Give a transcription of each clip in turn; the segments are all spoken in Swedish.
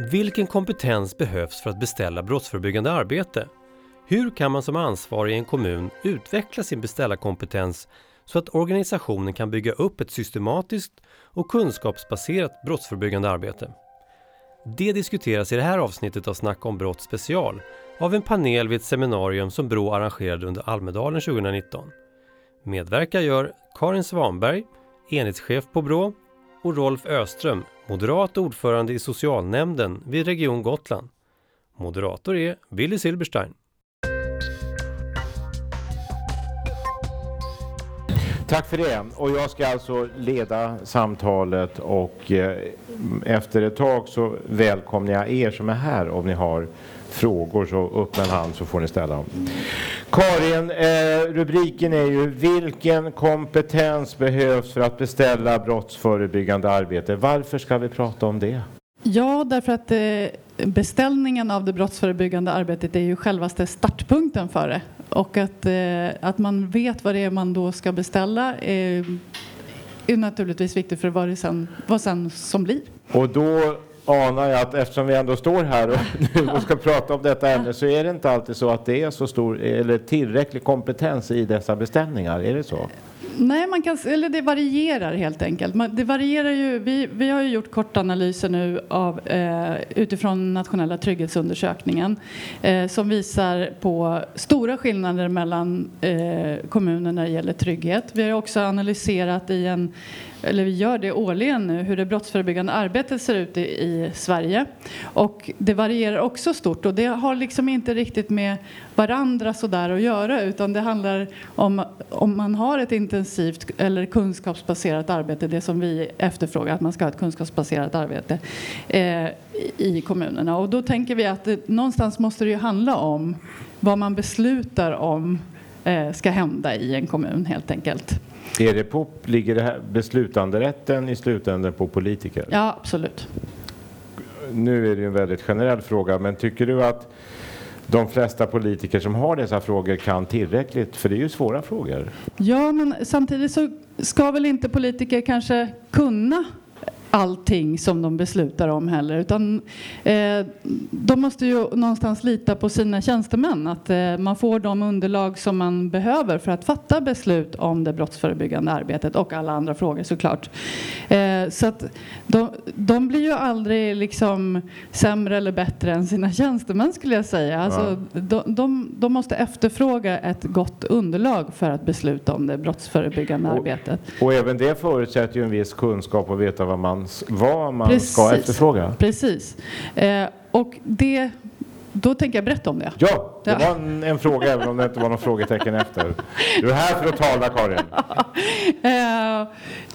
Vilken kompetens behövs för att beställa brottsförebyggande arbete? Hur kan man som ansvarig i en kommun utveckla sin beställarkompetens så att organisationen kan bygga upp ett systematiskt och kunskapsbaserat brottsförebyggande arbete? Det diskuteras i det här avsnittet av Snack om brott special av en panel vid ett seminarium som Brå arrangerade under Almedalen 2019. Medverkar gör Karin Svanberg, enhetschef på Brå och Rolf Öström, moderat ordförande i socialnämnden vid Region Gotland. Moderator är Willy Silberstein. Tack för det. Och jag ska alltså leda samtalet och eh, efter ett tag så välkomnar jag er som är här om ni har frågor så upp med en hand så får ni ställa dem. Karin, eh, rubriken är ju Vilken kompetens behövs för att beställa brottsförebyggande arbete? Varför ska vi prata om det? Ja, därför att eh, beställningen av det brottsförebyggande arbetet är ju självaste startpunkten för det. Och att, eh, att man vet vad det är man då ska beställa är, naturligtvis viktigt för vad det sen, vad sen som blir. Och då anar jag att eftersom vi ändå står här och, och ska prata om detta ämne så är det inte alltid så att det är så stor eller tillräcklig kompetens i dessa beställningar. Är det så? Nej, man kan, eller det varierar helt enkelt. Det varierar ju, vi, vi har ju gjort kortanalyser nu av, eh, utifrån nationella trygghetsundersökningen eh, som visar på stora skillnader mellan eh, kommuner när det gäller trygghet. Vi har också analyserat i en eller vi gör det årligen nu, hur det brottsförebyggande arbetet ser ut i, i, Sverige. Och det varierar också stort och det har liksom inte riktigt med varandra sådär att göra utan det handlar om om man har ett intensivt eller kunskapsbaserat arbete, det som vi efterfrågar, att man ska ha ett kunskapsbaserat arbete eh, i kommunerna. Och då tänker vi att det, någonstans måste det ju handla om vad man beslutar om eh, ska hända i en kommun helt enkelt. Är det på, ligger det här beslutanderätten i slutändan på politiker? Ja, absolut. Nu är det en väldigt generell fråga, men tycker du att de flesta politiker som har dessa frågor kan tillräckligt? För det är ju svåra frågor. Ja, men samtidigt så ska väl inte politiker kanske kunna allting som de beslutar om heller. Utan, eh, de måste ju någonstans lita på sina tjänstemän. Att eh, man får de underlag som man behöver för att fatta beslut om det brottsförebyggande arbetet och alla andra frågor såklart. Eh, så att de, de, blir ju aldrig liksom sämre eller bättre än sina tjänstemän skulle jag säga. Alltså, ja. de, de, de, måste efterfråga ett gott underlag för att besluta om det brottsförebyggande och, arbetet. Och även det förutsätter ju en viss kunskap och veta vad man man, vad man Precis. ska efterfråga. Precis. Eh, och det, då tänker jag berätta om det. Ja, det var en, en fråga även om det inte var någon frågetecken efter. Du är här för att tala Karin. eh,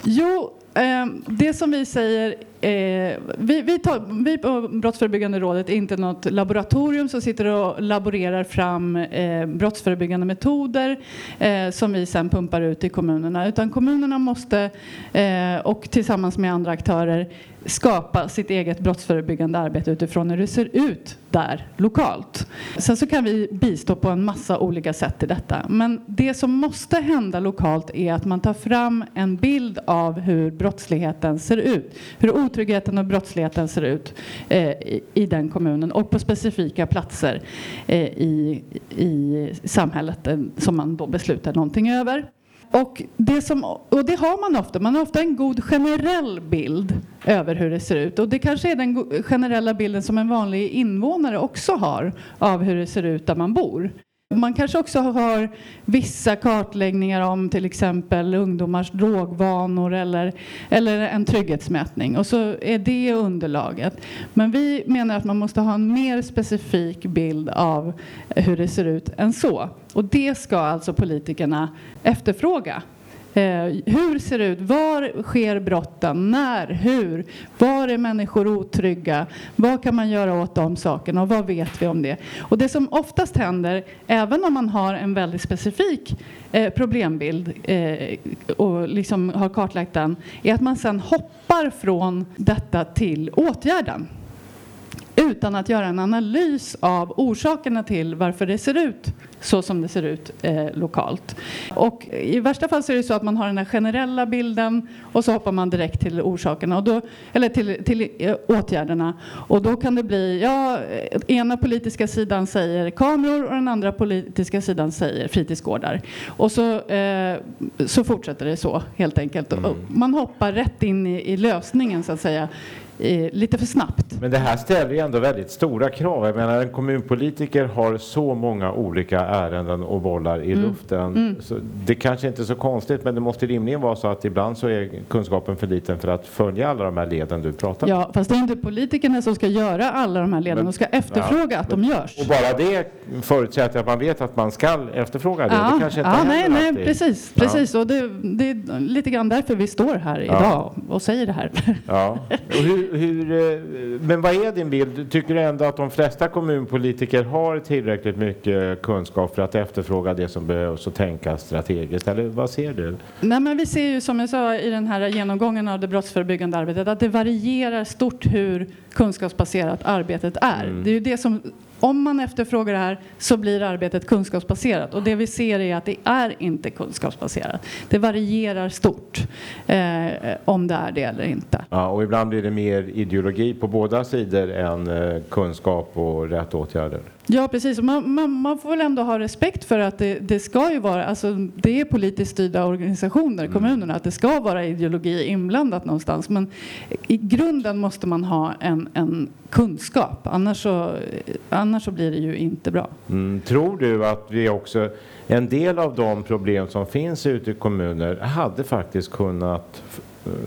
jo, Ehm, det som vi säger eh, vi, vi, tar, vi på Brottsförebyggande rådet är inte något laboratorium som sitter och laborerar fram eh, brottsförebyggande metoder eh, som vi sen pumpar ut i kommunerna. Utan kommunerna måste, eh, och tillsammans med andra aktörer, skapa sitt eget brottsförebyggande arbete utifrån hur det ser ut där lokalt. Sen så kan vi bistå på en massa olika sätt i detta. Men det som måste hända lokalt är att man tar fram en bild av hur brottsligheten ser ut. Hur otryggheten och brottsligheten ser ut eh, i, i, den kommunen och på specifika platser eh, i, i samhället eh, som man då beslutar någonting över. Och det, som, och det har man ofta. Man har ofta en god generell bild över hur det ser ut. Och det kanske är den generella bilden som en vanlig invånare också har av hur det ser ut där man bor. Man kanske också har vissa kartläggningar om till exempel ungdomars drogvanor eller, eller en trygghetsmätning och så är det underlaget. Men vi menar att man måste ha en mer specifik bild av hur det ser ut än så. Och det ska alltså politikerna efterfråga. Eh, hur ser det ut? Var sker brotten? När? Hur? Var är människor otrygga? Vad kan man göra åt de sakerna och vad vet vi om det? Och det som oftast händer, även om man har en väldigt specifik eh, problembild eh, och liksom har kartlagt den, är att man sen hoppar från detta till åtgärden utan att göra en analys av orsakerna till varför det ser ut så som det ser ut eh, lokalt. Och I värsta fall så är det så att man har den här generella bilden och så hoppar man direkt till orsakerna, och då, eller till, till eh, åtgärderna. Och då kan det bli, ja, eh, ena politiska sidan säger kameror och den andra politiska sidan säger fritidsgårdar. Och så, eh, så fortsätter det så helt enkelt. Mm. Man hoppar rätt in i, i lösningen så att säga lite för snabbt. Men det här ställer ju ändå väldigt stora krav. Jag menar en kommunpolitiker har så många olika ärenden och bollar i mm. luften. Mm. Så det kanske inte är så konstigt men det måste rimligen vara så att ibland så är kunskapen för liten för att följa alla de här leden du pratar om. Ja, fast det är inte politikerna som ska göra alla de här leden. de ska efterfråga ja, att de görs. Och bara det förutsätter att man vet att man ska efterfråga det. Ja, det kanske inte ja, nej, nej, precis. precis. Och det, det, är lite grann därför vi står här idag och säger det här. Ja. Och hur, hur, eh, men vad är din bild? Tycker du ändå att de flesta kommunpolitiker har tillräckligt mycket kunskap för att efterfråga det som behövs och tänka strategiskt? Eller vad ser du? Nej, men vi ser ju som jag sa i den här genomgången av det brottsförebyggande arbetet att det varierar stort hur kunskapsbaserat arbetet är. Mm. Det är ju det som om man efterfrågar det här så blir arbetet kunskapsbaserat och det vi ser är att det är inte kunskapsbaserat. Det varierar stort eh, om det är det eller inte. Ja, och ibland blir det mer ideologi på båda sidor än eh, kunskap och rätt åtgärder. Ja, precis. Man, man, man, får väl ändå ha respekt för att det, det, ska ju vara, alltså det är politiskt styrda organisationer, mm. kommunerna, att det ska vara ideologi inblandat någonstans. Men i grunden måste man ha en, en kunskap, annars så, annars så blir det ju inte bra. Mm. Tror du att vi också, en del av de problem som finns ute i kommuner hade faktiskt kunnat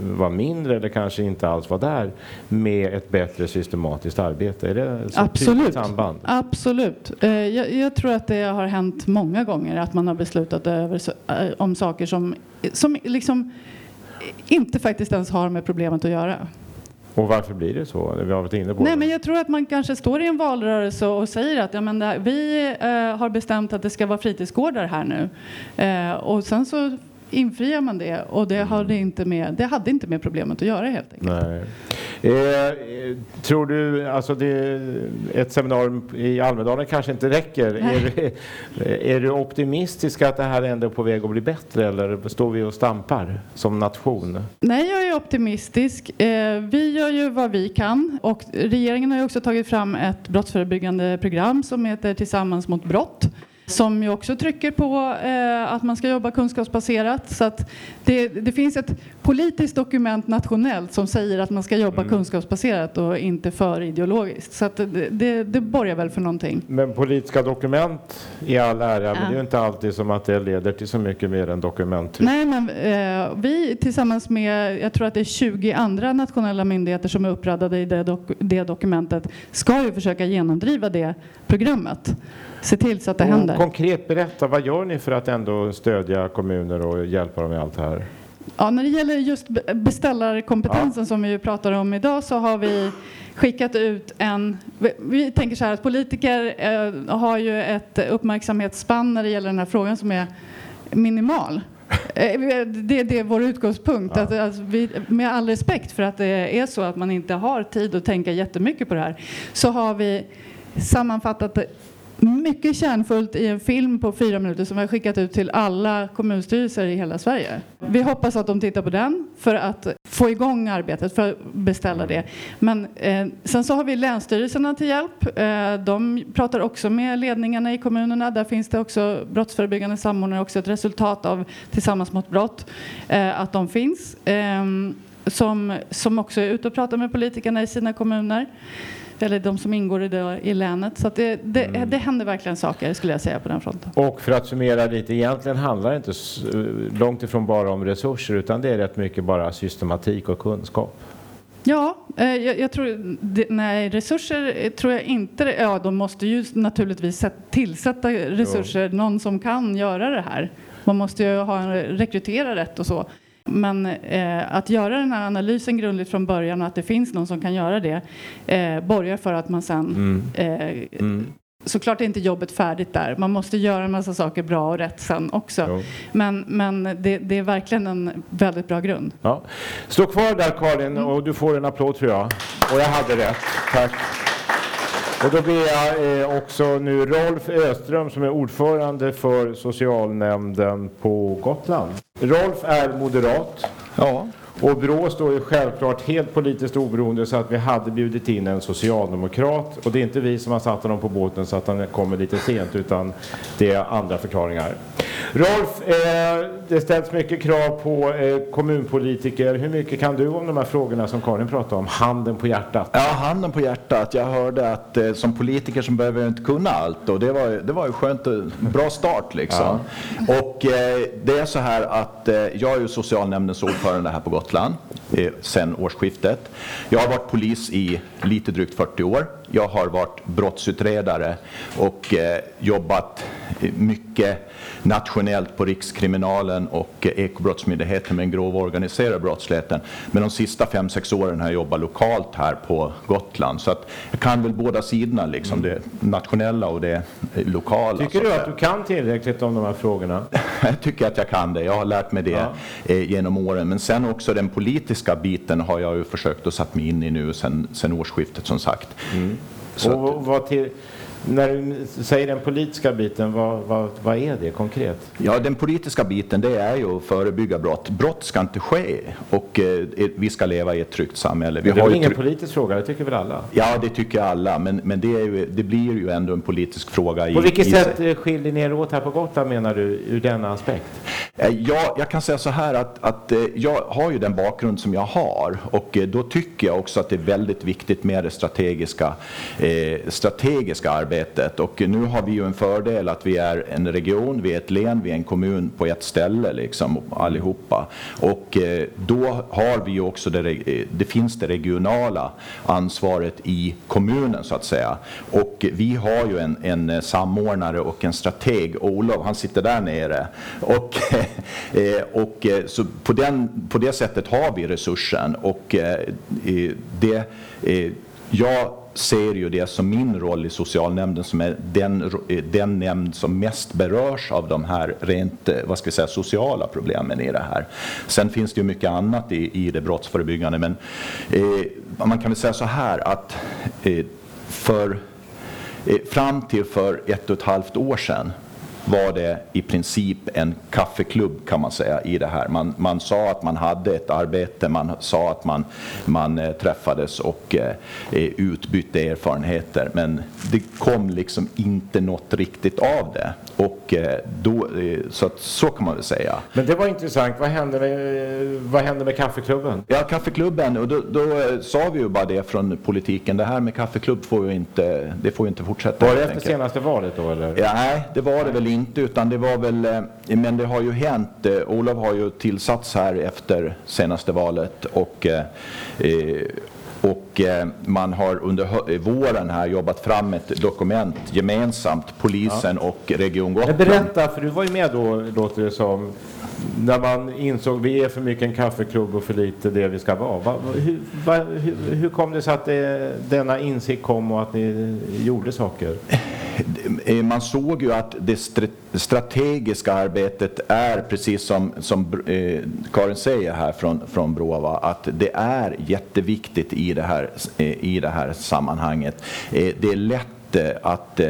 var mindre eller kanske inte alls var där med ett bättre systematiskt arbete? Är det ett Absolut. samband? Absolut. Eh, jag, jag, tror att det har hänt många gånger att man har beslutat över, eh, om saker som, som liksom inte faktiskt ens har med problemet att göra. Och varför blir det så? Vi har varit inne på Nej, det. men jag tror att man kanske står i en valrörelse och säger att ja, men här, vi eh, har bestämt att det ska vara fritidsgårdar här nu. Eh, och sen så infriar man det och det, hade inte med, det hade inte med problemet att göra helt enkelt. Nej. Eh, tror du, alltså det, ett seminarium i Almedalen kanske inte räcker. Är, är, du optimistisk att det här ändå är på väg att bli bättre eller står vi och stampar som nation? Nej, jag är optimistisk. Eh, vi gör ju vad vi kan och regeringen har ju också tagit fram ett brottsförebyggande program som heter Tillsammans mot brott som ju också trycker på eh, att man ska jobba kunskapsbaserat. Så att det, det, finns ett politiskt dokument nationellt som säger att man ska jobba mm. kunskapsbaserat och inte för ideologiskt. Så att det, det, det borgar väl för någonting. Men politiska dokument i all ära, ja. men det är ju inte alltid som att det leder till så mycket mer än dokument. Nej, men eh, vi tillsammans med, jag tror att det är 20 andra nationella myndigheter som är uppradade i det, dok det dokumentet, ska ju försöka genomdriva det programmet se till så att det och händer. Konkret berätta, vad gör ni för att ändå stödja kommuner och hjälpa dem i allt det här? Ja, när det gäller just beställarkompetensen ja. som vi pratar om idag så har vi skickat ut en... Vi tänker så här att politiker eh, har ju ett uppmärksamhetsspann när det gäller den här frågan som är minimal. Eh, det, det är vår utgångspunkt. Ja. Att, alltså, vi, med all respekt för att det är så att man inte har tid att tänka jättemycket på det här så har vi sammanfattat mycket kärnfullt i en film på fyra minuter som vi har skickat ut till alla kommunstyrelser i hela Sverige. Vi hoppas att de tittar på den för att få igång arbetet, för att beställa det. Men eh, sen så har vi länsstyrelserna till hjälp. Eh, de pratar också med ledningarna i kommunerna. Där finns det också brottsförebyggande samordnare, också ett resultat av Tillsammans mot brott, eh, att de finns. Eh, som, som också är ute och pratar med politikerna i sina kommuner eller de som ingår i, det, i länet. Så det, det, mm. det händer verkligen saker skulle jag säga på den fronten. Och för att summera lite, egentligen handlar det inte långt ifrån bara om resurser utan det är rätt mycket bara systematik och kunskap. Ja, eh, jag, jag, tror, nej resurser tror jag inte, ja de måste ju naturligtvis tillsätta resurser, någon som kan göra det här. Man måste ju ha, rekrytera rätt och så. Men eh, att göra den här analysen grundligt från början och att det finns någon som kan göra det eh, borgar för att man sen mm. Eh, mm. Såklart är inte jobbet färdigt där. Man måste göra en massa saker bra och rätt sen också. Jo. Men, men det, det, är verkligen en väldigt bra grund. Ja. Stå kvar där Karin mm. och du får en applåd tror jag. Och jag hade rätt. Tack. Och då ber jag eh, också nu Rolf Öström som är ordförande för socialnämnden på Gotland. Rolf är moderat. Ja. Och Brå står ju självklart helt politiskt oberoende så att vi hade bjudit in en socialdemokrat. Och det är inte vi som har satt honom på båten så att han kommer lite sent utan det är andra förklaringar. Rolf, eh, det ställs mycket krav på eh, kommunpolitiker. Hur mycket kan du om de här frågorna som Karin pratade om? Handen på hjärtat. Ja, handen på hjärtat. Jag hörde att eh, som politiker så behöver jag inte kunna allt och det var, det var ju skönt bra start liksom. Ja. Och det är så här att jag är ju socialnämndens ordförande här på Gotland sedan årsskiftet. Jag har varit polis i lite drygt 40 år. Jag har varit brottsutredare och jobbat mycket nationellt på Rikskriminalen och Ekobrottsmyndigheten med den grova organiserade brottsligheten. Men de sista fem sex åren har jag jobbat lokalt här på Gotland. Så att jag kan väl båda sidorna, liksom det nationella och det lokala. Tycker du att du kan tillräckligt om de här frågorna? jag tycker att jag kan det. Jag har lärt mig det ja. Eh, genom åren. Men sen också den politiska biten har jag ju försökt att sätta mig in i nu sen, sen årsskiftet som sagt. Mm. och vad till, när du säger den politiska biten, vad, vad, vad, är det konkret? Ja, den politiska biten det är ju att förebygga brott. Brott ska inte ske och eh, vi ska leva i ett tryggt samhälle. Vi det är ingen politisk fråga, det tycker väl alla? Ja, det tycker alla, men, men det, ju, det, blir ju ändå en politisk fråga. På i, vilket i sätt sig. skiljer ni er åt här på Gotland menar du, ur denna aspekt? Eh, ja, jag kan säga så här att, att eh, jag har ju den bakgrund som jag har och eh, då tycker jag också att det är väldigt viktigt med det strategiska, eh, strategiska arbetet. Och nu har vi ju en fördel att vi är en region, vi är ett län, vi är en kommun på ett ställe liksom allihopa. Och eh, då har vi ju också det, eh, det finns det regionala ansvaret i kommunen så att säga. Och vi har ju en, en eh, samordnare och en strateg, Olof, han sitter där nere. Och och så på, den, på det sättet har vi resursen och det, jag ser ju det som min roll i socialnämnden som är den, eh, den nämnd som mest berörs av de här rent eh, vad ska vi säga, sociala problemen i det här. Sen finns det ju mycket annat i, i det brottsförebyggande men eh, man kan väl säga så här att eh, för, eh, fram till för ett och ett halvt år sedan var det i princip en kaffeklubb kan man säga i det här. Man, man sa att man hade ett arbete, man sa att man, man eh, träffades och eh, eh, utbytte erfarenheter. Men det kom liksom inte något riktigt av det. Och, eh, då, eh, så, att, så kan man väl säga. Men det var intressant. Vad hände med, vad hände med kaffeklubben? Ja, kaffeklubben. Och då, då eh, sa vi ju bara det från politiken. Det här med kaffeklubb får ju inte, det får ju inte fortsätta. Var det efter senaste valet då? Eller? Ja, nej, det var det väl inte. Utan det var väl, men det har ju hänt. Olof har ju tillsatts här efter senaste valet. Och, och eh, man har under våren här jobbat fram ett dokument gemensamt, polisen ja. och Region Gotland. Berätta, för du var ju med då, låter det som, när man insåg vi är för mycket en kaffeklubb och för lite det vi ska vara. Va, hur, va, hur, hur, kom det sig att det, denna insikt kom och att ni gjorde saker? Eh, man såg ju att det strategiska arbetet är precis som, som eh, Karin säger här från, från Brova, att det är jätteviktigt i det här, eh, i det här sammanhanget. Det är lätt att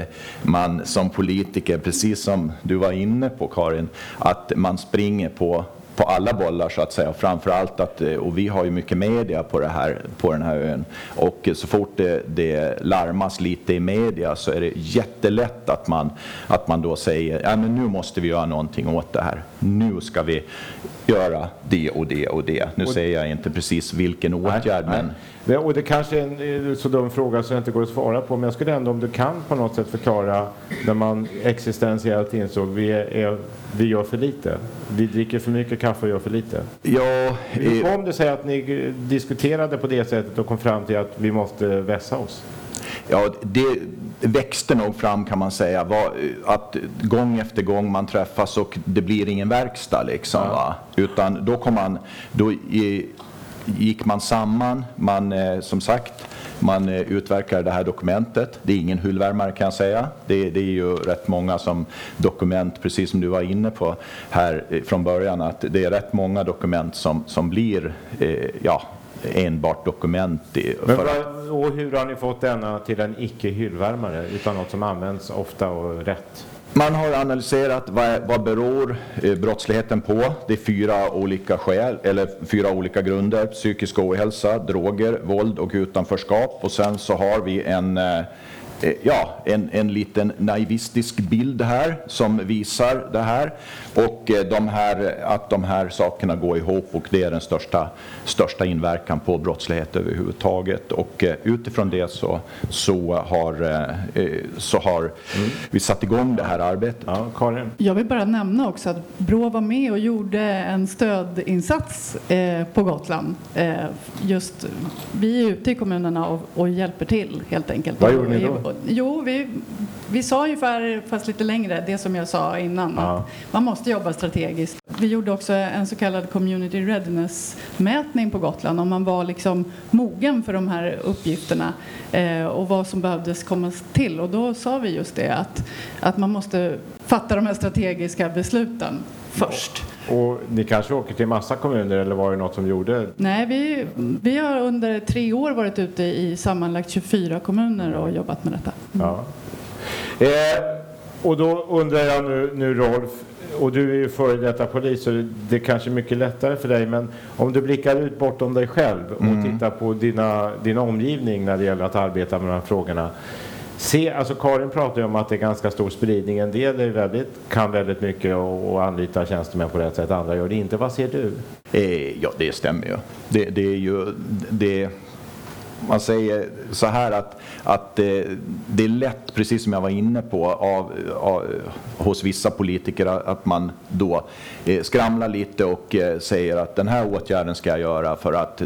man som politiker, precis som du var inne på Karin, att man springer på på alla bollar så att säga. Framförallt att, eh, och vi har ju mycket media på, det här, på den här ön. Och så fort det, det larmas lite i media så är det jättelätt att man, att man då säger ja, men nu måste vi göra någonting åt det här. Nu ska vi göra det och det och det. Nu och, säger jag inte precis vilken åtgärd nej, men nej. Och det kanske är en eh, så dum fråga så jag inte går att svara på men jag skulle ändå om du kan på något sätt förklara när man existentiellt insåg vi, är, vi gör för lite. Vi dricker för mycket kaffe och gör för lite. Ja, Hur kom det sig att ni diskuterade på det sättet och kom fram till att vi måste vässa oss? Ja, det växte nog fram kan man säga. Att gång efter gång man träffas och det blir ingen verkstad liksom. Ja. Utan då kom man, då gick man samman, man eh, som sagt man eh, utverkar det här dokumentet. Det är ingen hyllvärmare kan jag säga. Det, det, är ju rätt många som dokument, precis som du var inne på här eh, från början, att det är rätt många dokument som, som blir, eh, ja, enbart dokument. Men vad, och hur har ni fått denna till en icke hyllvärmare utan något som används ofta och rätt? Man har analyserat vad, vad beror eh, brottsligheten på. Det är fyra olika skäl, eller fyra olika grunder. Psykisk ohälsa, droger, våld och utanförskap. Och sen så har vi en Eh, ja, en, en liten naivistisk bild här som visar det här. Och eh, de här, att de här sakerna går ihop och det är den största, största inverkan på brottslighet överhuvudtaget. Och eh, utifrån det så, så har, så har mm. vi satt igång det här arbetet. Ja, Karin? Jag vill bara nämna också att Brå var med och gjorde en stödinsats på Gotland. just, vi är ute i kommunerna och, och hjälper till helt enkelt. Vad gjorde ni då? Jo, vi, vi sa ungefär, fast lite längre, det som jag sa innan. Ja. Att man måste jobba strategiskt. Vi gjorde också en så kallad community readiness-mätning på Gotland om man var liksom mogen för de här uppgifterna eh, och vad som behövdes komma till. Och då sa vi just det att, att man måste fatta de här strategiska besluten först. Och ni kanske åker till massa kommuner eller var det något som gjorde? Nej, vi, vi har under tre år varit ute i sammanlagt 24 kommuner och jobbat med detta. Mm. Ja. Eh, och då undrar jag nu, nu Rolf, och du är ju före detta polis så det är kanske mycket lättare för dig men om du blickar ut bortom dig själv och mm. tittar på dina, din omgivning när det gäller att arbeta med de här frågorna. Se, alltså Karin pratar ju om att det är ganska stor spridning. En del är väldigt, kan väldigt mycket och, och anlitar tjänstemän på rätt sätt, andra gör det inte. Vad ser du? Eh, ja, det stämmer ju. Det, det är ju det, man säger så här att, att det, det är lätt, precis som jag var inne på, av, av, hos vissa politiker att man då eh, skramlar lite och eh, säger att den här åtgärden ska jag göra för att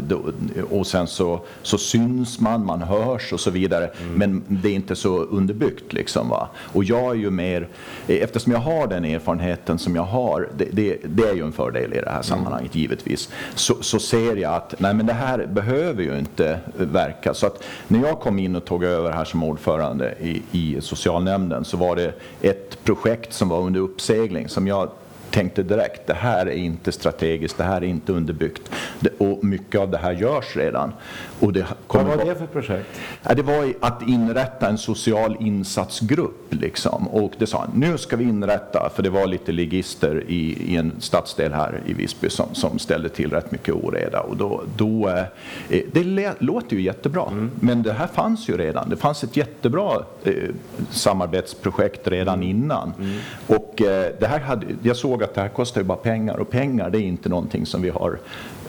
och sen så, så syns man, man hörs och så vidare. Mm. Men det är inte så underbyggt liksom. Va? Och jag är ju mer, eh, eftersom jag har den erfarenheten som jag har, det, det, det är ju en fördel i det här sammanhanget mm. givetvis, så, så ser jag att nej men det här behöver ju inte verka. Så att när jag kom in och tog över här som ordförande i, i socialnämnden så var det ett projekt som var under uppsegling som jag tänkte direkt, det här är inte strategiskt, det här är inte underbyggt. Och mycket av det här görs redan. Och det Vad var det för projekt? Det var att inrätta en social insatsgrupp. Liksom. Och det sa nu ska vi inrätta, för det var lite ligister i, i en stadsdel här i Visby som, som ställde till rätt mycket oreda. Och då, då, eh, det låter ju jättebra, mm. men det här fanns ju redan. Det fanns ett jättebra eh, samarbetsprojekt redan mm. innan. Mm. Och eh, det här hade, jag såg att det här kostar ju bara pengar och pengar det är inte någonting som vi har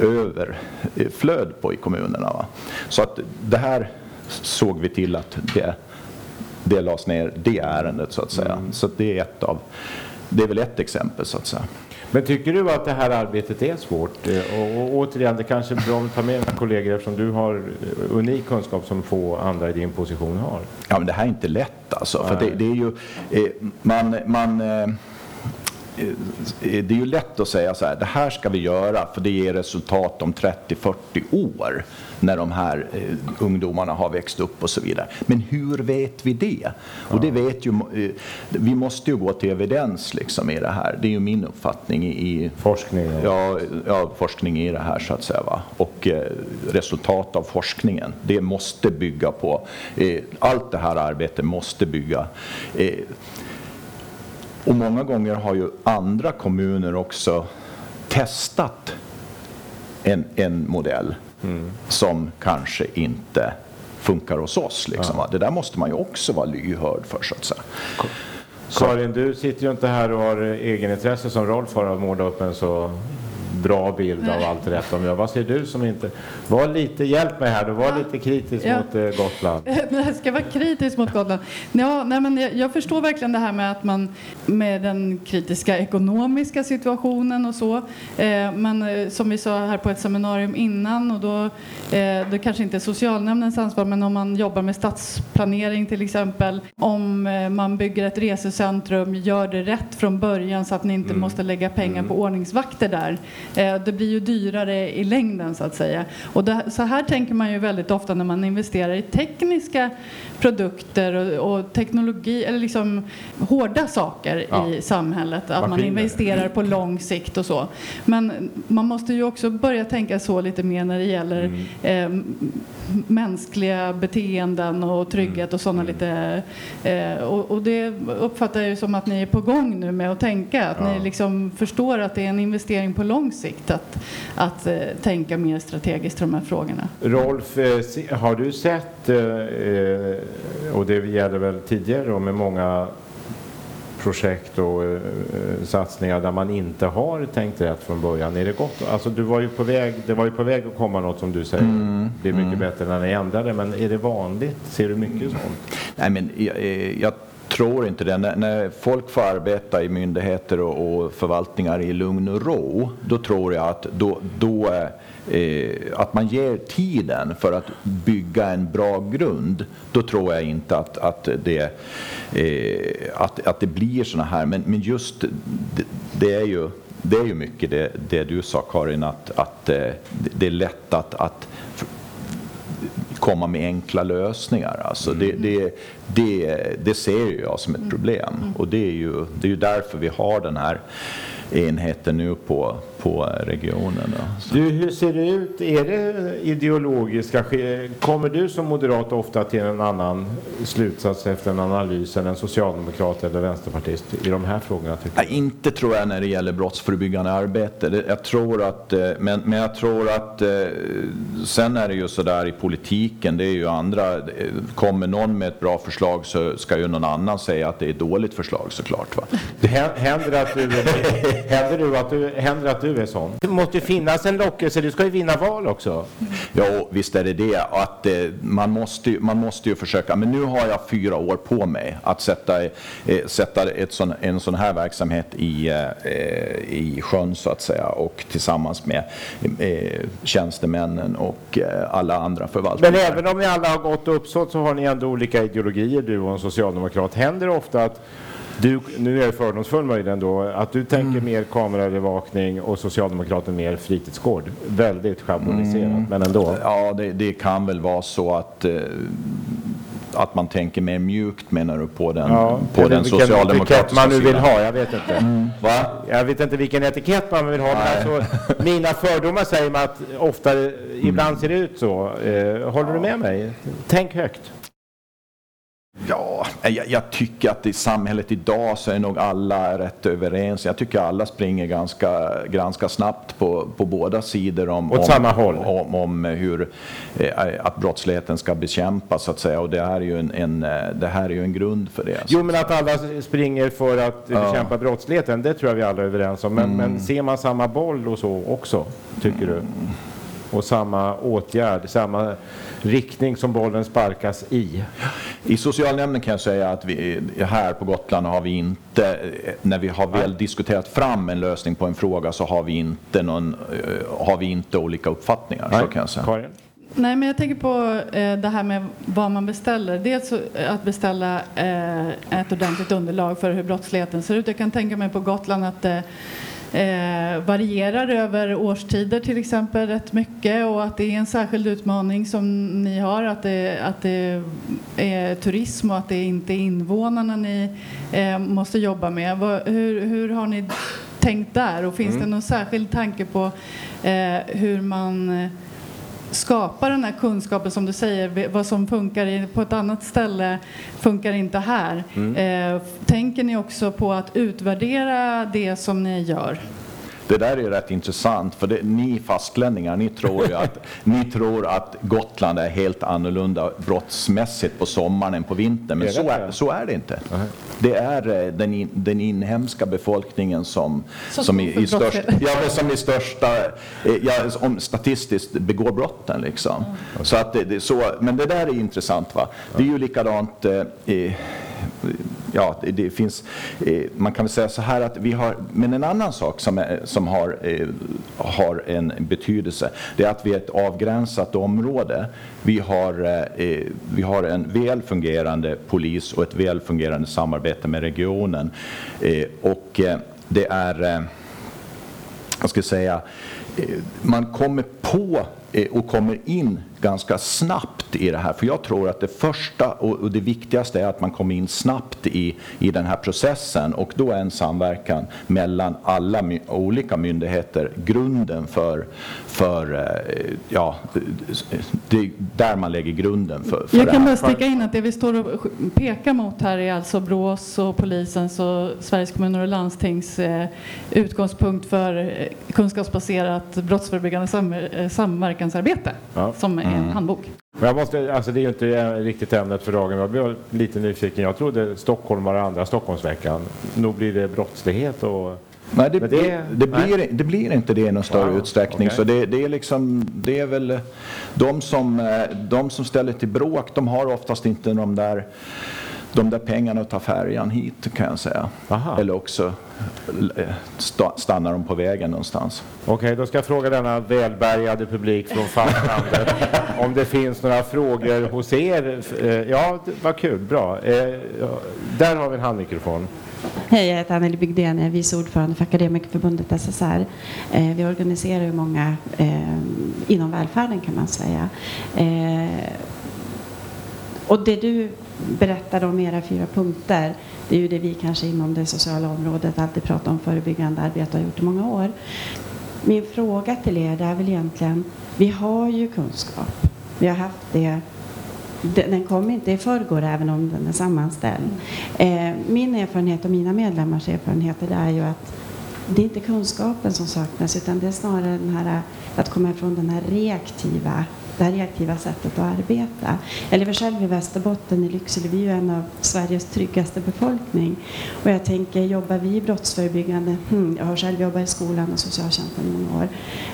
överflöd på i kommunerna. Va? Så att det här såg vi till att det, det lades ner, det ärendet så att säga. Mm. Så det är ett av, det är väl ett exempel så att säga. Men tycker du att det här arbetet är svårt? Eh, och, och återigen, det kanske är bra att ta med dina kollegor eftersom du har eh, unik kunskap som få andra i din position har. Ja, men det här är inte lätt alltså. För det, det, är ju, eh, man, man det är ju lätt att säga så här, det här ska vi göra för det ger resultat om 30-40 år när de här eh, ungdomarna har växt upp och så vidare. Men hur vet vi det? Och det vet ju, eh, vi måste ju gå till evidens liksom i det här. Det är ju min uppfattning i, forskning. Ja, ja, forskning i det här så att säga. Va? Och eh, resultat av forskningen, det måste bygga på, eh, allt det här arbetet måste bygga eh, och många gånger har ju andra kommuner också testat en, en modell mm. som kanske inte funkar hos oss. Liksom. Ja. Det där måste man ju också vara lyhörd för så att säga. Karin, du sitter ju inte här och har egenintresse som Rolf har att måla upp en så bra bild av allt rätt de gör. Vad ser du som inte... Var lite, hjälp mig här då, var lite kritisk ja. mot eh, Gotland. Jag ska vara kritisk mot Gotland. Ja, nej, men jag, jag, förstår verkligen det här med att man med den kritiska ekonomiska situationen och så. Eh, men eh, som vi sa här på ett seminarium innan och då, eh, det kanske inte är socialnämndens ansvar, men om man jobbar med stadsplanering till exempel, om eh, man bygger ett resecentrum, gör det rätt från början så att ni inte mm. måste lägga pengar mm. på ordningsvakter där. Eh, det blir ju dyrare i längden så att säga. Och det, så här tänker man ju väldigt ofta när man investerar i tekniska produkter och, och teknologi, eller liksom hårda saker ja. i samhället. Att man investerar på lång sikt och så. Men man måste ju också börja tänka så lite mer när det gäller mm. eh, mänskliga beteenden och trygghet och sådana mm. lite... Eh, och, och, det uppfattar jag ju som att ni är på gång nu med att tänka. Att ja. ni liksom förstår att det är en investering på lång sikt att, att eh, tänka mer strategiskt i de här frågorna. Rolf, eh, har du sett, eh, eh, och det gäller väl tidigare med många projekt och eh, satsningar där man inte har tänkt rätt från början. Är det gott? Alltså, du var ju på väg, det var ju på väg att komma något som du säger mm, blir mycket mm. bättre när ni ändrade. Men är det vanligt? Ser du mycket sånt? Nej, men jag, eh, jag tror inte det. När, när, folk får arbeta i myndigheter och, och, förvaltningar i lugn och ro, då tror jag att då, då eh, eh, att man ger tiden för att bygga en bra grund, då tror jag inte att, att, det, eh, att, att det blir såna här. Men, men just det, det är ju det är ju mycket det, det du sa Karin, att, att eh, det är lätt att, att komma med enkla lösningar. Alltså mm. det, det, det, det ser jag som ett problem mm. och det är ju, det är ju därför vi har den här enheten nu på, på regionen. Du, hur ser det ut? Är det ideologiska? Kommer du som moderat ofta till en annan slutsats efter en analys än en socialdemokrat eller vänsterpartist i de här frågorna? Nej, inte tror jag när det gäller brottsförebyggande arbete. Jag tror att, eh, men, men jag tror att eh, sen är det ju så där i politiken, det är ju andra, kommer någon med ett bra förslag så ska ju någon annan säga att det är ett dåligt förslag såklart. Va? Det händer att du, händer du att du, händer att du du är sån. Det måste finnas en lockelse, du ska ju vinna val också. Ja, visst är det det. Att, eh, man, måste, man måste ju försöka, men nu har jag fyra år på mig att sätta, eh, sätta ett sån, en sån här verksamhet i, eh, i sjön så att säga och tillsammans med eh, tjänstemännen och eh, alla andra förvaltningar. Men även om ni alla har gått uppsåt så har ni ändå olika ideologier, du och en socialdemokrat. Händer det ofta att du, nu är jag fördomsfull möjligen då, att du tänker mm. mer kameraövervakning och Socialdemokraterna mer fritidsgård. Väldigt schabloniserat, mm. men ändå. Ja, det, det, kan väl vara så att eh, att man tänker mer mjukt menar du på den, ja, på den socialdemokratiska man nu vill ha, jag vet inte. Mm. Jag vet inte vilken etikett man vill ha, men alltså, mina fördomar säger mig att ofta, ibland mm. ser det ut så. Eh, håller du med mig? Tänk högt. Ja, jag, jag, tycker att i samhället idag så är nog alla rätt överens. Jag tycker alla springer ganska, ganska snabbt på, på båda sidor om, om, samma håll. om, om hur eh, att brottsligheten ska bekämpas så att säga. Och det här är ju en, en eh, det här är ju en grund för det. Jo, men att alla springer för att ja. bekämpa brottsligheten, det tror jag vi alla är överens om. Men, mm. men ser man samma boll och så också, tycker mm. du? Och samma åtgärd, samma riktning som bollen sparkas i. I socialnämnden kan jag säga att vi här på Gotland har vi inte, när vi har väl diskuterat fram en lösning på en fråga så har vi inte, någon, eh, har vi inte olika uppfattningar. Nej. Så kan jag säga. Karin? Nej, men jag tänker på eh, det här med vad man beställer. Dels att beställa eh, ett ordentligt underlag för hur brottsligheten ser ut. Jag kan tänka mig på Gotland att eh, eh, varierar över årstider till exempel rätt mycket och att det är en särskild utmaning som ni har att det, att det är turism och att det inte är invånarna ni eh, måste jobba med. Vad, hur, hur har ni tänkt där och finns mm. det någon särskild tanke på eh, hur man skapa den här kunskapen som du säger, vad som funkar på ett annat ställe funkar inte här. Mm. Eh, tänker ni också på att utvärdera det som ni gör? Det där är rätt intressant, för det, ni fastlänningar, ni tror ju att, ni tror att Gotland är helt annorlunda brottsmässigt på sommaren än på vintern, men så är, så är det inte. Det är eh, den, in, den inhemska befolkningen som, som, som, i, i störst, ja, som i största, eh, ja, om statistiskt begår brotten. Liksom. Mm. Så att det, det, så, men det där är intressant. Va? Det är ju likadant eh, ja, det, det finns, eh, man kan väl säga så här att vi har, men en annan sak som, är, som har, eh, har en betydelse, det är att vi är ett avgränsat område. Vi har, eh, eh vi har en väl fungerande polis och ett väl fungerande samarbete med regionen. Eh, och eh, det är jag ska säga, eh, man kommer på eh, och kommer in ganska snabbt i det här. För jag tror att det första och det viktigaste är att man kommer in snabbt i, i den här processen och då är en samverkan mellan alla my olika myndigheter grunden för, för eh, ja, det är där man lägger grunden för, för Jag kan bara sticka in att det vi står och pekar mot här är alltså Brås och polisens och Sveriges kommuner och landstings eh, utgångspunkt för kunskapsbaserat brottsförebyggande samverkansarbete ja. som mm. handbok. jag måste, alltså det är ju inte riktigt ämnet för dagen. Jag blev lite nyfiken. Jag trodde Stockholm var andra Stockholmsveckan. Nog blir det brottslighet och Nej, det, det, det, blir, det blir inte det i någon större wow, utsträckning. Okay. Så det, det, är liksom, det är väl de som, eh, de som ställer till bråk, de har oftast inte de där de där pengarna att ta färjan hit kan jag säga. Aha. Eller också eh, stannar de på vägen någonstans. Okej, okay, då ska jag fråga denna välbärgade publik från fastlandet om det finns några frågor hos er. Eh, ja, vad kul, bra. Eh, där har vi en handmikrofon. Hej, jag heter Anneli Bygdén, jag är vice ordförande för Akademikerförbundet SSR. vi organiserar ju många inom välfärden kan man säga. och det du berättade om era fyra punkter. Det är ju det vi kanske inom det sociala området alltid pratar om förebyggande arbete och har gjort i många år. Min fråga till er är väl egentligen, vi har ju kunskap. Vi har haft det den kom inte i förrgår även om den är sammanställd. Eh, min erfarenhet och mina medlemmars erfarenheter är ju att det är inte kunskapen som saknas utan det är snarare den här, att komma ifrån den här reaktiva det här reaktiva sättet att arbeta. Jag lever själv i Västerbotten i Lycksele. Vi är ju en av Sveriges tryggaste befolkning. Och jag tänker, jobbar vi brottsförebyggande? Hmm, jag har själv jobbat i skolan och socialtjänsten i många år.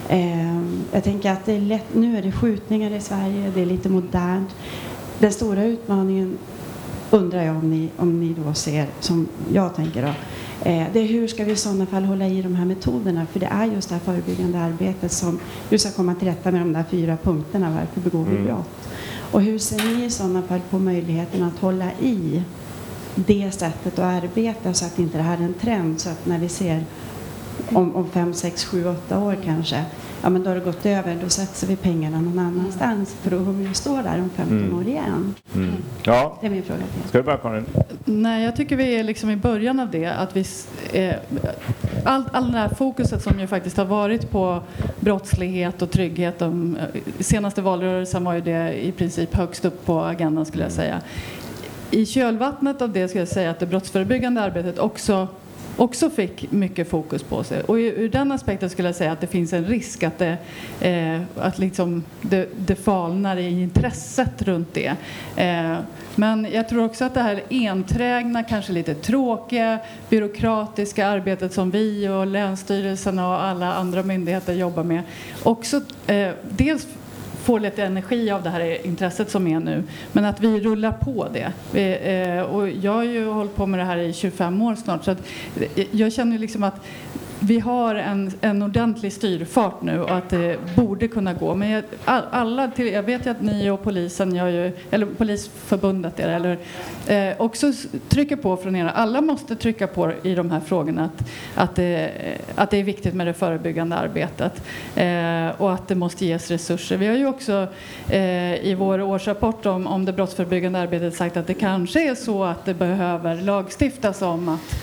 Eh, jag tänker att det är lätt, nu är det skjutningar i Sverige, det är lite modernt. Den stora utmaningen undrar jag om ni, om ni då ser, som jag tänker då, det är hur ska vi i sådana fall hålla i de här metoderna? För det är just det här förebyggande arbetet som du ska komma till rätta med de där fyra punkterna. Varför begår vi mm. brott? Och hur ser ni i sådana fall på möjligheten att hålla i det sättet att arbeta så att inte det här är en trend så att när vi ser om, om fem, sex, sju, åtta år kanske ja men då har det gått över, då satsar vi pengarna någon annanstans för då kommer vi stå där om 15 mm. år igen. Mm. Ja. Det är min fråga till Ska du börja Karin? Nej, jag tycker vi är liksom i början av det. Att vi, eh, allt all det här fokuset som ju faktiskt har varit på brottslighet och trygghet. De, eh, senaste valrörelsen var ju det i princip högst upp på agendan skulle jag säga. I kölvattnet av det skulle jag säga att det brottsförebyggande arbetet också också fick mycket fokus på sig. Och ur den aspekten skulle jag säga att det finns en risk att det, eh, att liksom det, det falnar i intresset runt det. Eh, men jag tror också att det här enträgna, kanske lite tråkiga, byråkratiska arbetet som vi och Länsstyrelsen och alla andra myndigheter jobbar med också eh, dels får lite energi av det här intresset som är nu. Men att vi rullar på det. Vi, eh, och jag har ju hållit på med det här i 25 år snart så att eh, jag känner liksom att vi har en, en ordentlig styrfart nu och att det borde kunna gå. Men jag, alla till, jag vet ju att ni och polisen, gör ju, eller Polisförbundet är eller, eh, också trycker på från era. Alla måste trycka på i de här frågorna att, att, det, att det är viktigt med det förebyggande arbetet eh, och att det måste ges resurser. Vi har ju också eh, i vår årsrapport om, om det brottsförebyggande arbetet sagt att det kanske är så att det behöver lagstiftas om att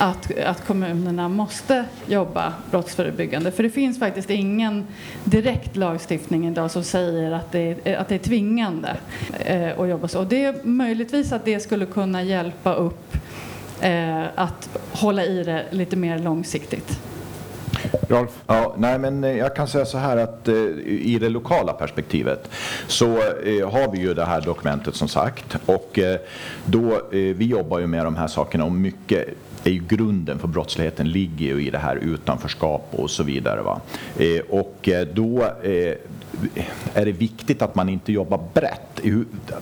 att, att kommunerna måste jobba brottsförebyggande. För det finns faktiskt ingen direkt lagstiftning idag som säger att det är, att det är tvingande eh, att jobba så. Och det är möjligtvis att det skulle kunna hjälpa upp eh, att hålla i det lite mer långsiktigt. Rolf? Ja, nej, men eh, jag kan säga så här att eh, i det lokala perspektivet så eh, har vi ju det här dokumentet som sagt och eh, då, eh, vi jobbar ju med de här sakerna och mycket är ju grunden för brottsligheten ligger ju i det här utanförskap och så vidare. Va? Eh, och eh, då eh, är det viktigt att man inte jobbar brett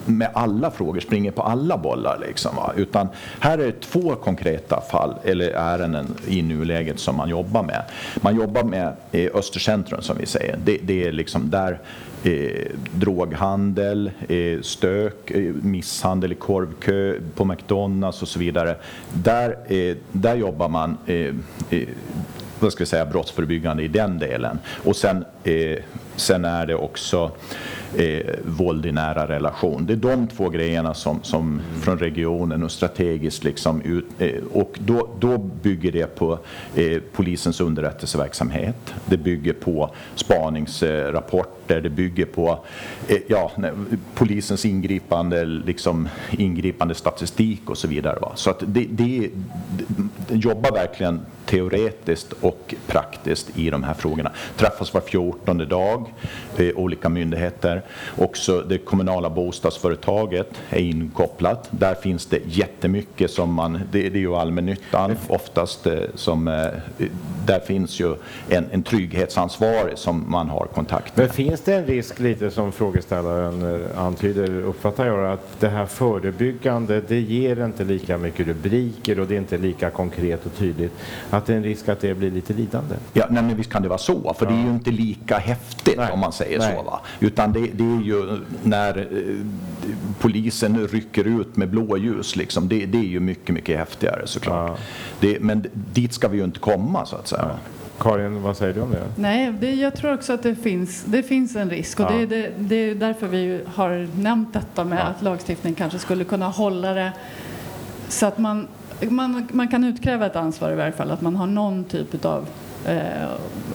med alla frågor, springer på alla bollar. Liksom, va? Utan här är det två konkreta fall eller ärenden i nuläget som man jobbar med. Man jobbar med eh, Östercentrum som vi säger. Det, det är liksom där eh, droghandel, eh, stök, eh, misshandel i korvkö på McDonalds och så vidare. Där, eh, där jobbar man eh, eh, vad ska jag säga, brottsförebyggande i den delen. Och sen, eh, sen är det också eh, våld i nära relation. Det är de två grejerna som, som från regionen och strategiskt liksom ut, eh, och då, då bygger det på eh, polisens underrättelseverksamhet. Det bygger på spaningsrapporter, det bygger på eh, ja, polisens ingripande, liksom, ingripande statistik och så vidare. Va? Så att det, det, det jobbar verkligen teoretiskt och praktiskt i de här frågorna. Träffas var fjortonde dag, eh, olika myndigheter. Också det kommunala bostadsföretaget är inkopplat. Där finns det jättemycket som man, det, det är ju allmännyttan oftast eh, som, eh, där finns ju en, en trygghetsansvarig som man har kontakt med. Men finns det en risk lite som frågeställaren eh, antyder, uppfattar jag, att det här förebyggande, det ger inte lika mycket rubriker och det är inte lika konkret och tydligt att det är en risk att det blir lite lidande? Ja, nej, men visst kan det vara så, för ja. det är ju inte lika häftigt nej. om man säger nej. så. Va? Utan det, det, är ju när eh, polisen rycker ut med blåljus, liksom, det, det är ju mycket, mycket häftigare såklart. Ja. Det, men dit ska vi ju inte komma så att säga. Ja. Karin, vad säger du om det? Nej, det, jag tror också att det finns, det finns en risk och ja. det, det, det, är därför vi har nämnt detta med ja. att lagstiftningen kanske skulle kunna hålla det så att man man, man kan utkräva ett ansvar i varje fall, att man har någon typ av eh,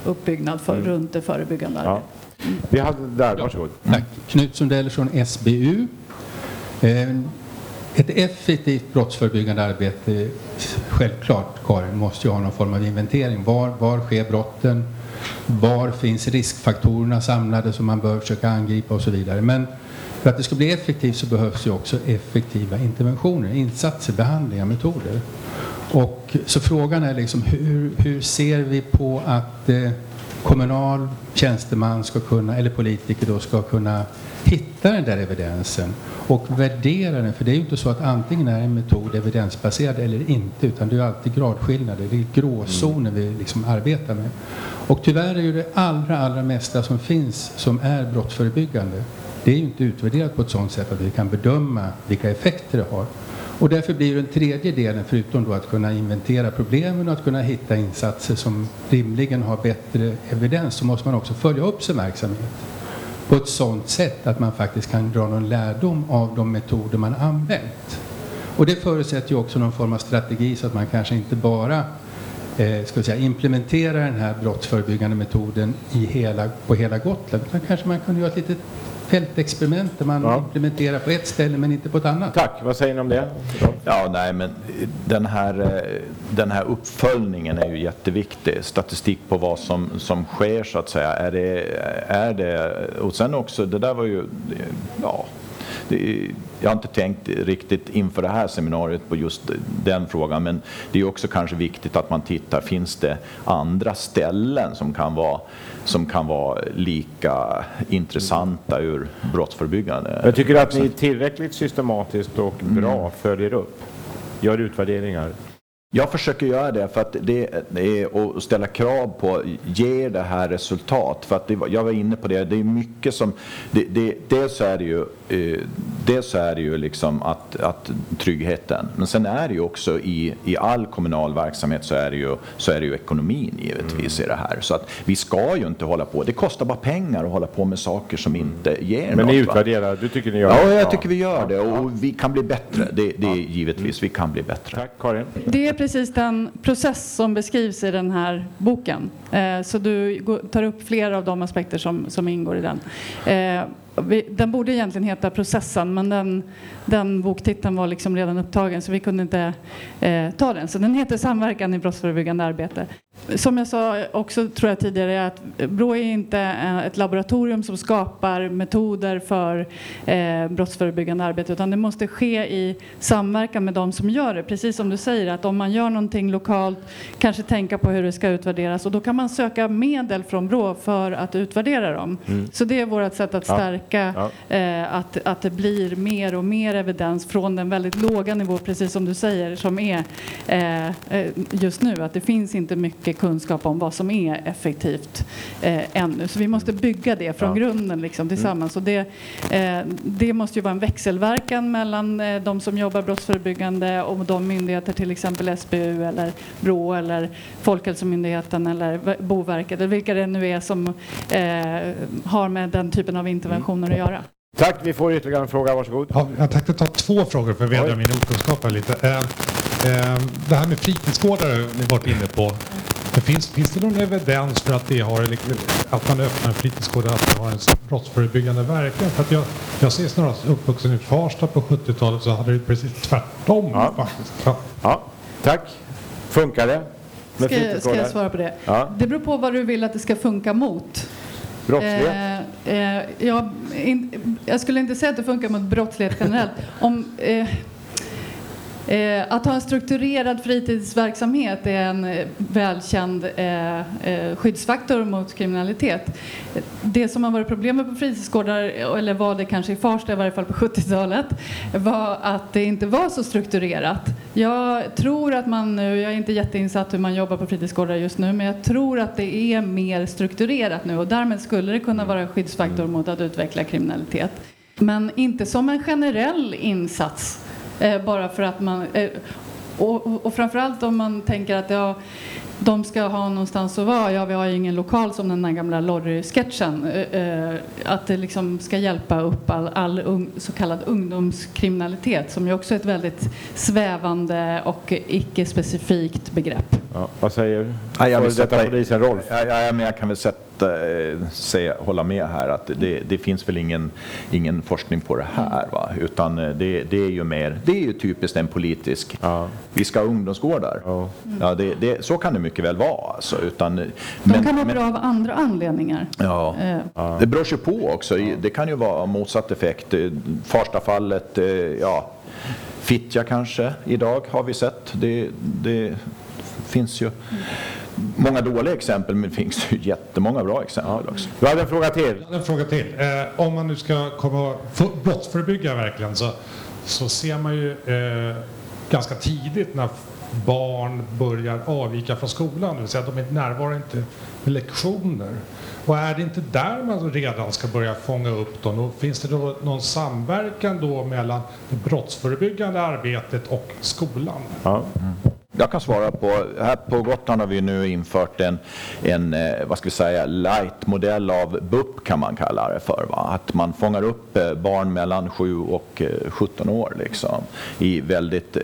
uppbyggnad för, mm. runt det förebyggande arbetet. Ja. Vi hade där, varsågod. Tack. Knut Sundell från SBU. Eh, ett effektivt brottsförebyggande arbete, självklart Karin, måste ju ha någon form av inventering. Var, var sker brotten? Var finns riskfaktorerna samlade som man bör försöka angripa och så vidare. Men för att det ska bli effektivt så behövs ju också effektiva interventioner, insatser, behandlingar, metoder. Och, så frågan är liksom hur, hur ser vi på att eh, kommunal tjänsteman ska kunna, eller politiker då ska kunna hitta den där evidensen och värdera den. För det är ju inte så att antingen är en metod evidensbaserad eller inte utan det är alltid gradskillnader. Det är gråzoner vi liksom arbetar med. Och tyvärr är ju det allra, allra mesta som finns som är brottsförebyggande det är ju inte utvärderat på ett sådant sätt att vi kan bedöma vilka effekter det har. Och därför blir den tredje delen, förutom då att kunna inventera problemen och att kunna hitta insatser som rimligen har bättre evidens, så måste man också följa upp sin verksamhet på ett sådant sätt att man faktiskt kan dra någon lärdom av de metoder man använt. Och det förutsätter ju också någon form av strategi så att man kanske inte bara eh, ska säga, implementerar den här brottsförebyggande metoden i hela, på hela Gotland. Utan kanske man kunde göra ett litet fältexperiment där man ja. implementerar på ett ställe men inte på ett annat. Tack, vad säger ni om det? Ja, nej, men den här, eh, den här uppföljningen är ju jätteviktig. Statistik på vad som, som sker så att säga. Är det, är det, och sen också, det där var ju, ja, det, jag har inte tänkt riktigt inför det här seminariet på just den frågan, men det är också kanske viktigt att man tittar, finns det andra ställen som kan vara, som kan vara lika intressanta ur brottsförebyggande? Jag tycker att ni tillräckligt systematiskt och bra mm. följer upp, gör utvärderingar. Jag försöker göra det för att det, är att ställa krav på, ger det här resultat? För att det, jag var inne på det, det är mycket som, det, det, dels är det ju, eh, dels är det ju liksom att, att tryggheten, men sen är det ju också i, i all kommunal verksamhet så är det ju, så är det ju ekonomin givetvis mm. i det här. Så att vi ska ju inte hålla på, det kostar bara pengar att hålla på med saker som inte ger men något. Men ni utvärderar, du tycker ni gör det? Ja, jag tycker vi gör det och vi kan bli bättre. Det, det är givetvis, vi kan bli bättre. Tack Karin. Det precis den process som beskrivs i den här boken. Eh, så du tar upp flera av de aspekter som, som ingår i den. Eh, den borde egentligen heta Processen men den, den boktiteln var liksom redan upptagen så vi kunde inte eh, ta den. Så den heter Samverkan i brottsförebyggande arbete. Som jag sa också tror jag tidigare att Brå är inte ett laboratorium som skapar metoder för eh, brottsförebyggande arbete utan det måste ske i samverkan med de som gör det. Precis som du säger att om man gör någonting lokalt kanske tänka på hur det ska utvärderas och då kan man söka medel från Brå för att utvärdera dem. Mm. Så det är vårt sätt att stärka ja. Ja. Eh, att, att det blir mer och mer evidens från den väldigt låga nivå precis som du säger som är eh, eh just nu att det finns inte mycket kunskap om vad som är effektivt eh, ännu. Så vi måste bygga det från Ja. grunden liksom, tillsammans. Och det, eh, det måste ju vara en växelverkan mellan eh, de som jobbar brottsförebyggande och de myndigheter, till exempel SBU eller BRÅ eller Folkhälsomyndigheten eller Boverket eller vilka det nu är som har med den typen av interventioner att göra. Tack, vi får ytterligare en fråga, varsågod. Ja, jag tänkte ta två frågor för att vädra min okunskap här lite. Eh, eh, det här med fritidsgårdar har ni varit inne på. Det finns, finns det någon evidens för att, det har, att man öppnar en fritidsgård och att det har en brottsförebyggande verkan? För att jag, jag ser snarast uppvuxen i Farsta på 70-talet så hade det precis tvärtom Ja. faktiskt. Ja. Ja, tack. Funkar det? Ska, jag- ska jag svara på det? Ja. Det beror på vad du vill att det ska funka mot. Brottslighet? Eh, eh, jag, in, jag skulle inte säga att det funkar mot brottslighet generellt. Om, eh, Eh, att ha en strukturerad fritidsverksamhet är en eh, välkänd eh, eh, skyddsfaktor mot kriminalitet. Det som har varit problemet på fritidsgårdar, eller var det kanske i Farsta i varje fall på 70-talet, var att det inte var så strukturerat. Jag tror att man nu, jag är inte jätteinsatt hur man jobbar på fritidsgårdar just nu, men jag tror att det är mer strukturerat nu och därmed skulle det kunna vara en skyddsfaktor mot att utveckla kriminalitet. Men inte som en generell insats, eh, bara för att man... Eh, och, och, och framförallt om man tänker att ja, de ska ha någonstans att vara. Ja, vi har ju ingen lokal som den där gamla Lorry-sketchen. Eh, eh, att det liksom ska hjälpa upp all, all ung, så kallad ungdomskriminalitet som ju också är ett väldigt svävande och icke-specifikt begrepp. Ja, vad säger före vill detta sätta- polisen Rolf? Ja, ja, men jag kan väl sätta, eh, säga, hålla med här att det, det finns väl ingen, ingen forskning på det här. Va? Utan eh, det, det är ju mer, det är ju typiskt en politisk, Ja. vi ska ha ungdomsgårdar. Ja. Ja, det, det, så kan det mycket väl vara. Alltså, utan, De men- kan må men- bra av andra anledningar. Ja. Eh, Det beror ju på också. Det kan ju vara motsatt effekt. Eh, Farstafallet, eh, ja, Fittja kanske idag har vi sett. Det, det finns ju många dåliga exempel men det finns ju jättemånga bra exempel också. Du hade en fråga till. Jag hade En fråga till. Eh, om man nu ska komma, för, brottsförebygga verkligen så, så ser man ju eh, ganska tidigt när barn börjar avvika från skolan, det vill säga att de inte närvarar inte med lektioner. Och är det inte där man redan ska börja fånga upp dem? Och finns det då någon samverkan då mellan det brottsförebyggande arbetet och skolan? Ja. Jag kan svara på, här på Gotland har vi nu infört en, en eh, vad ska vi säga, light-modell av BUP kan man kalla det för. Va? Att man fångar upp eh, barn mellan 7 och eh, 17 år liksom, i väldigt,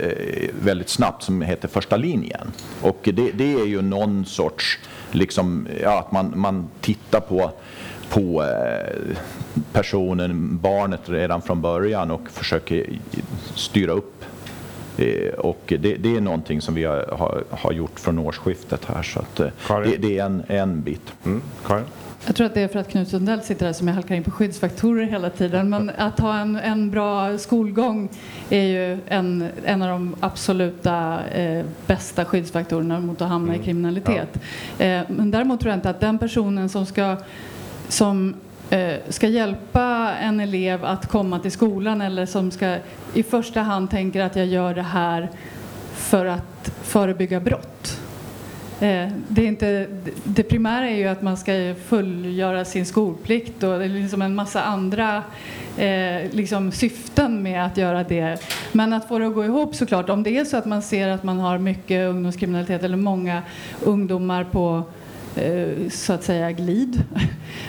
väldigt snabbt som heter första linjen. Och det, det är ju någon sorts, liksom, ja, att man, man tittar på på personen, barnet redan från början och försöker styra upp och det, det är någonting som vi har, har, har gjort från årsskiftet här. Så att, eh, det, det är en, en bit. Mm. Karin? Jag tror att det är för att Knut Sundell sitter där som jag halkar in på skyddsfaktorer hela tiden. Men att ha en, en bra skolgång är ju en, en av de absoluta eh, bästa skyddsfaktorerna mot att hamna i kriminalitet. Eh, men däremot tror jag inte att den personen som ska, som, eh, Eh, ska hjälpa en elev att komma till skolan eller som ska i första hand tänker att jag gör det här för att förebygga brott. Eh, det, är inte, det primära är ju att man ska fullgöra sin skolplikt och det är liksom en massa andra eh, liksom syften med att göra det. Men att få det att gå ihop såklart, om det är så att man ser att man har mycket ungdomskriminalitet eller många ungdomar på så att säga glid.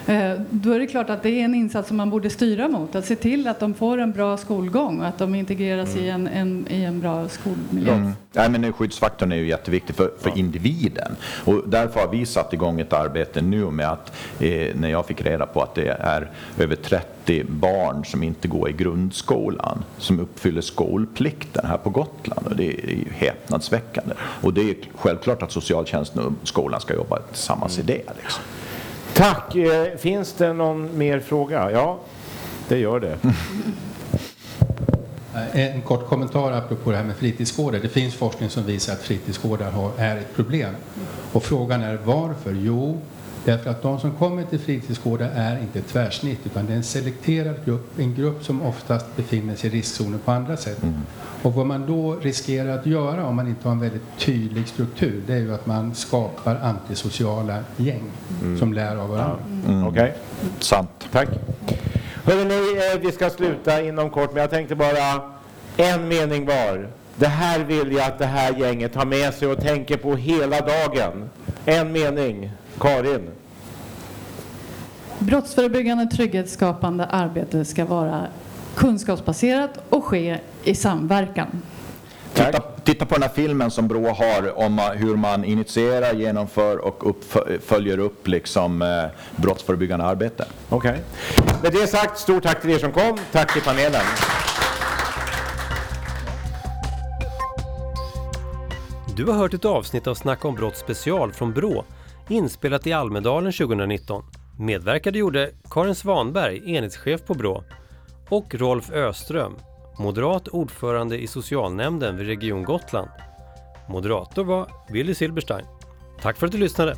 Eh, Då är det klart att det är en insats som man borde styra mot. Att se till att de får en bra skolgång och att de integreras i, en, en, i en bra skolmiljö. Mm. Nej, men skyddsfaktorn är ju jätteviktig för, för individen. Och därför har vi satt igång ett arbete nu med att, eh, när jag fick reda på att det är över 30 barn som inte går i grundskolan, som uppfyller skolplikten här på Gotland. Och det är ju häpnadsväckande. Och det är självklart att socialtjänsten och skolan ska jobba tillsammans i det. Liksom. Tack. Eh, Finns det någon mer fråga? Ja, det gör det. Eh, En kort kommentar apropå det här med fritidsgårdar. Det finns forskning som visar att fritidsgårdar är ett problem. Och frågan är varför? Jo, Därför att de som kommer till fritidsgårdar är inte ett tvärsnitt utan det är en selekterad grupp, en grupp som oftast befinner sig i riskzonen på andra sätt. Mm. Och vad man då riskerar att göra om man inte har en väldigt tydlig struktur det är ju att man skapar antisociala gäng mm. som lär av varandra. Mm. Okej. Okay. Sant. Tack. Hörrni, eh, vi ska sluta inom kort men jag tänkte bara en mening var. Det här vill jag att det här gänget har med sig och tänker på hela dagen. En mening. Karin. Brottsförebyggande trygghetsskapande arbete ska vara kunskapsbaserat och ske i samverkan. Titta, titta, på den här filmen som Brå har om hur man initierar, genomför och följer upp liksom, eh, brottsförebyggande arbete. Okej. Okay. Med det sagt, stort tack till er som kom. Tack till panelen. Du har hört ett avsnitt av Snacka om brott special från Brå, inspelat i Almedalen 2019. Medverkade gjorde Karin Svanberg, enhetschef på Brå, och Rolf Öström, moderat ordförande i socialnämnden vid Region Gotland. Moderator var Willy Silberstein. Tack för att du lyssnade!